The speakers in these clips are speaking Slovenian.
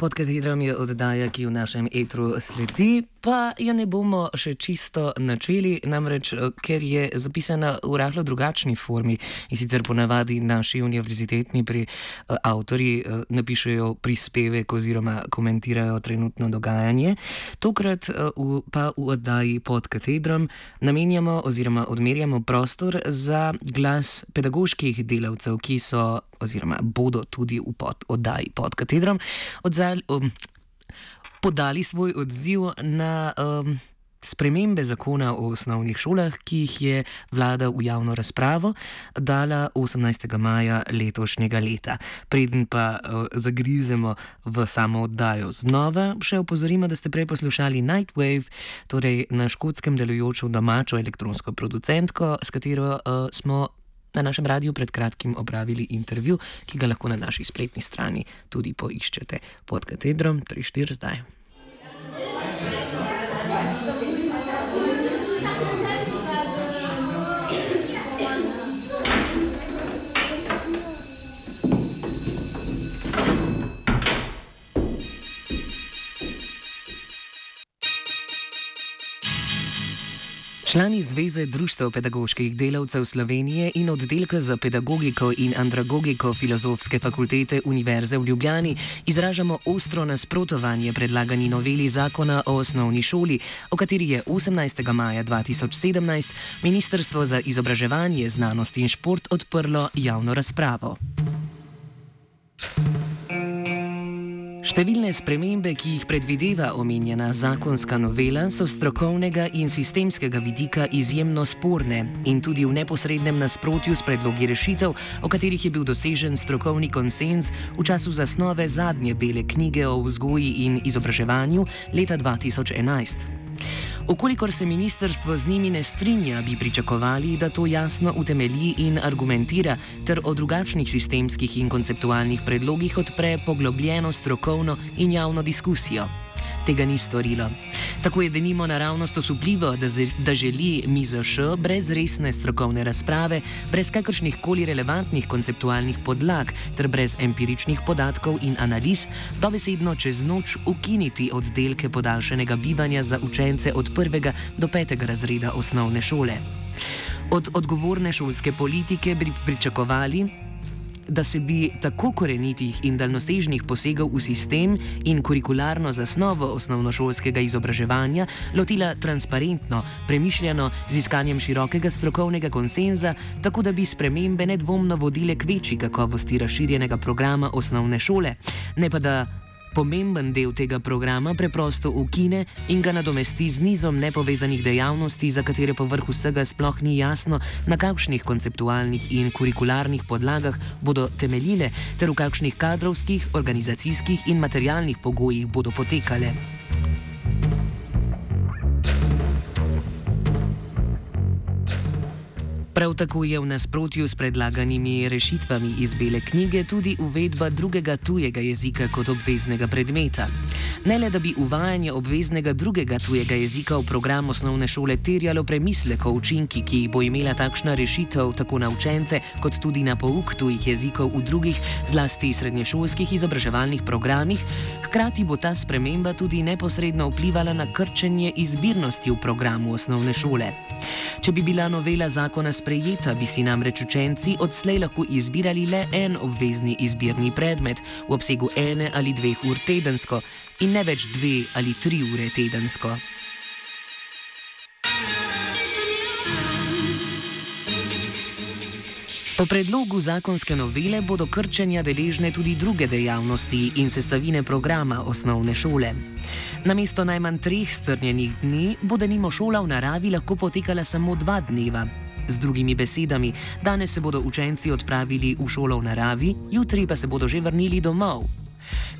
Pod katedrom je oddaja, ki v našem etru sledi, pa jo ne bomo še čisto načeli, namreč eh, ker je zapisana v rahlo drugačni formi in sicer ponavadi naši univerzitetni pri, uh, avtori uh, napišejo prispevek oziroma komentirajo trenutno dogajanje. Tokrat uh, v, pa v oddaji pod katedrom namenjamo oziroma odmerjamo prostor za glas pedagoških delavcev, ki so oziroma bodo tudi v pod, oddaji pod katedrom. Odzaj um, podali svoj odziv na um, spremembe zakona o osnovnih šolah, ki jih je vlada v javno razpravo dala 18. maja letošnjega leta. Preden pa uh, zagrizemo v samo oddajo znova, še opozorimo, da ste prej poslušali Nightwave, torej na škotskem delujočo domačo elektronsko producentko, s katero uh, smo na našem radiju pred kratkim opravili intervju, ki ga lahko na naši spletni strani tudi poiščete pod katedrom 3-4 zdaj. Člani Zveze društev pedagoških delavcev Slovenije in oddelka za pedagogiko in andragogiko Filozofske fakultete Univerze v Ljubljani izražamo ostro nasprotovanje predlagani noveli zakona o osnovni šoli, o kateri je 18. maja 2017 Ministrstvo za izobraževanje, znanost in šport odprlo javno razpravo. Številne spremembe, ki jih predvideva omenjena zakonska novela, so strokovnega in sistemskega vidika izjemno sporne in tudi v neposrednem nasprotju s predlogi rešitev, o katerih je bil dosežen strokovni konsens v času zasnove zadnje bele knjige o vzgoji in izobraževanju leta 2011. Okolikor se ministrstvo z njimi ne strinja, bi pričakovali, da to jasno utemelji in argumentira, ter o drugačnih sistemskih in konceptualnih predlogih odpre poglobljeno strokovno in javno diskusijo tega ni storilo. Tako je denimo naravnost osupljivo, da, da želi MIZŠ brez resne strokovne razprave, brez kakršnih koli relevantnih konceptualnih podlag ter brez empiričnih podatkov in analiz, dobesedno čez noč ukiniti oddelke podaljšanega bivanja za učence od prvega do petega razreda osnovne šole. Od odgovorne šolske politike bi pričakovali, da se bi tako korenitih in daljnosežnih posegov v sistem in kurikularno zasnovo osnovnošolskega izobraževanja lotila transparentno, premišljeno, z iskanjem širokega strokovnega konsenza, tako da bi spremembe nedvomno vodile k večji kakovosti razširjenega programa osnovne šole, ne pa da pomemben del tega programa preprosto ukine in ga nadomesti z nizom nepovezanih dejavnosti, za katere povrh vsega sploh ni jasno, na kakšnih konceptualnih in kurikularnih podlagah bodo temeljile, ter v kakšnih kadrovskih, organizacijskih in materialnih pogojih bodo potekale. Prav tako je v nasprotju s predlaganimi rešitvami iz Bele knjige tudi uvedba drugega tujega jezika kot obveznega predmeta. Ne le, da bi uvajanje obveznega drugega tujega jezika v program osnovne šole terjalo premislek o učinki, ki jih bo imela takšna rešitev tako na učence, kot tudi na pouk tujih jezikov v drugih, zlasti srednješolskih izobraževalnih programih, hkrati bo ta sprememba tudi neposredno vplivala na krčenje izbirnosti v programu osnovne šole. Če bi bila novela zakona sprejeta, bi si namreč učenci odslej lahko izbirali le en obvezni izbirni predmet v obsegu ene ali dveh ur tedensko in ne več dve ali tri ure tedensko. Po predlogu zakonske novele bodo krčenja deležne tudi druge dejavnosti in sestavine programa osnovne šole. Namesto najmanj treh strnjenih dni bo denimo šola v naravi lahko potekala samo dva dneva, Z drugimi besedami, danes se bodo učenci odpravili v šolo v naravi, jutri pa se bodo že vrnili domov.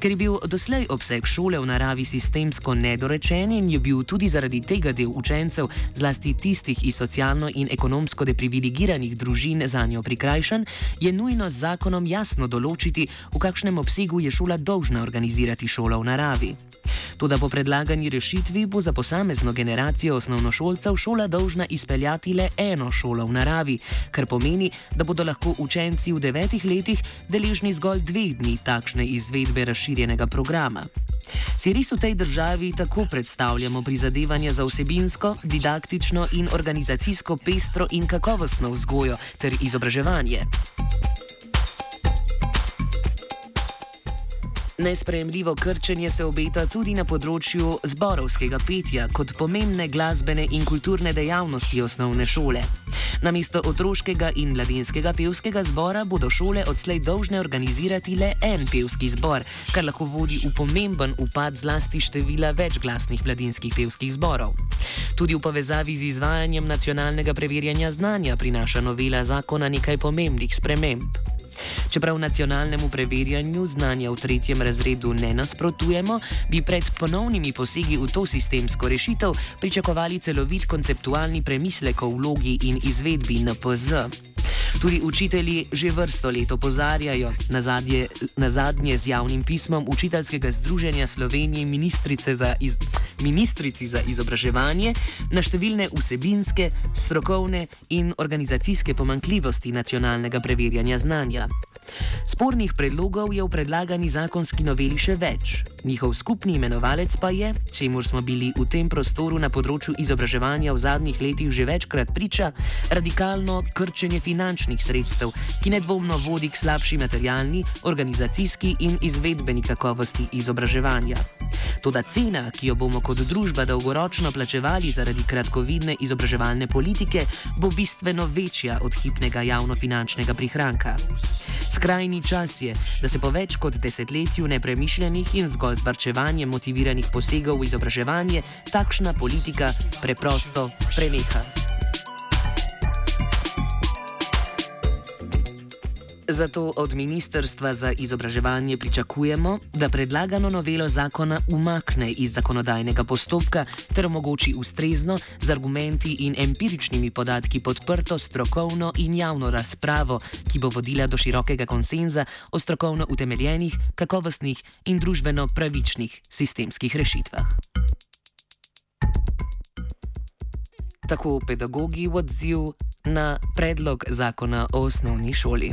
Ker je bil doslej obseg šole v naravi sistemsko nedorečen in je bil tudi zaradi tega del učencev, zlasti tistih iz socialno in ekonomsko deprivilegiranih družin, za njo prikrajšan, je nujno z zakonom jasno določiti, v kakšnem obsegu je šola dolžna organizirati šolo v naravi. Toda po predlagani rešitvi bo za posamezno generacijo osnovnošolcev šola dolžna izpeljati le eno šolo v naravi, kar pomeni, da bodo lahko učenci v devetih letih deležni zgolj dveh dni takšne izvedbe razširjenega programa. Si res v tej državi tako predstavljamo prizadevanje za vsebinsko, didaktično in organizacijsko pestro in kakovostno vzgojo ter izobraževanje? Nesprejemljivo krčenje se obeta tudi na področju zborovskega petja kot pomembne glasbene in kulturne dejavnosti osnovne šole. Namesto otroškega in mladinskega pevskega zbora bodo šole odslej dolžne organizirati le en pevski zbor, kar lahko vodi v pomemben upad zlasti števila večglasnih mladinskih pevskih zborov. Tudi v povezavi z izvajanjem nacionalnega preverjanja znanja prinaša novela zakona nekaj pomembnih sprememb. Čeprav nacionalnemu preverjanju znanja v tretjem razredu ne nasprotujemo, bi pred ponovnimi posegi v to sistemsko rešitev pričakovali celovit konceptualni premislek o vlogi in izvedbi NPZ. Tudi učitelji že vrsto let opozarjajo, na, zadnje, na zadnje z javnim pismom Učiteljskega združenja Slovenije ministrice za, iz, ministrici za izobraževanje na številne vsebinske, strokovne in organizacijske pomankljivosti nacionalnega preverjanja znanja. Spornih predlogov je v predlagani zakonski noveli še več. Njihov skupni imenovalec pa je, čemu smo bili v tem prostoru na področju izobraževanja v zadnjih letih že večkrat priča, radikalno krčenje finančnih sredstev, ki nedvomno vodi k slabši materialni, organizacijski in izvedbeni kakovosti izobraževanja. Toda cena, ki jo bomo kot družba dolgoročno plačevali zaradi kratkovidne izobraževalne politike, bo bistveno večja od hipnega javnofinančnega prihranka. Skrajni čas je, da se po več kot desetletju nepremišljenih in zgolj z varčevanjem motiviranih posegov v izobraževanje takšna politika preprosto preneha. Zato od Ministrstva za izobraževanje pričakujemo, da predlagano novelo zakona umakne iz zakonodajnega postopka ter omogoči ustrezno, z argumenti in empiričnimi podatki podprto strokovno in javno razpravo, ki bo vodila do širokega konsenza o strokovno utemeljenih, kakovostnih in družbeno pravičnih sistemskih rešitvah. Tako pedagogi v odziv na predlog zakona o osnovni šoli.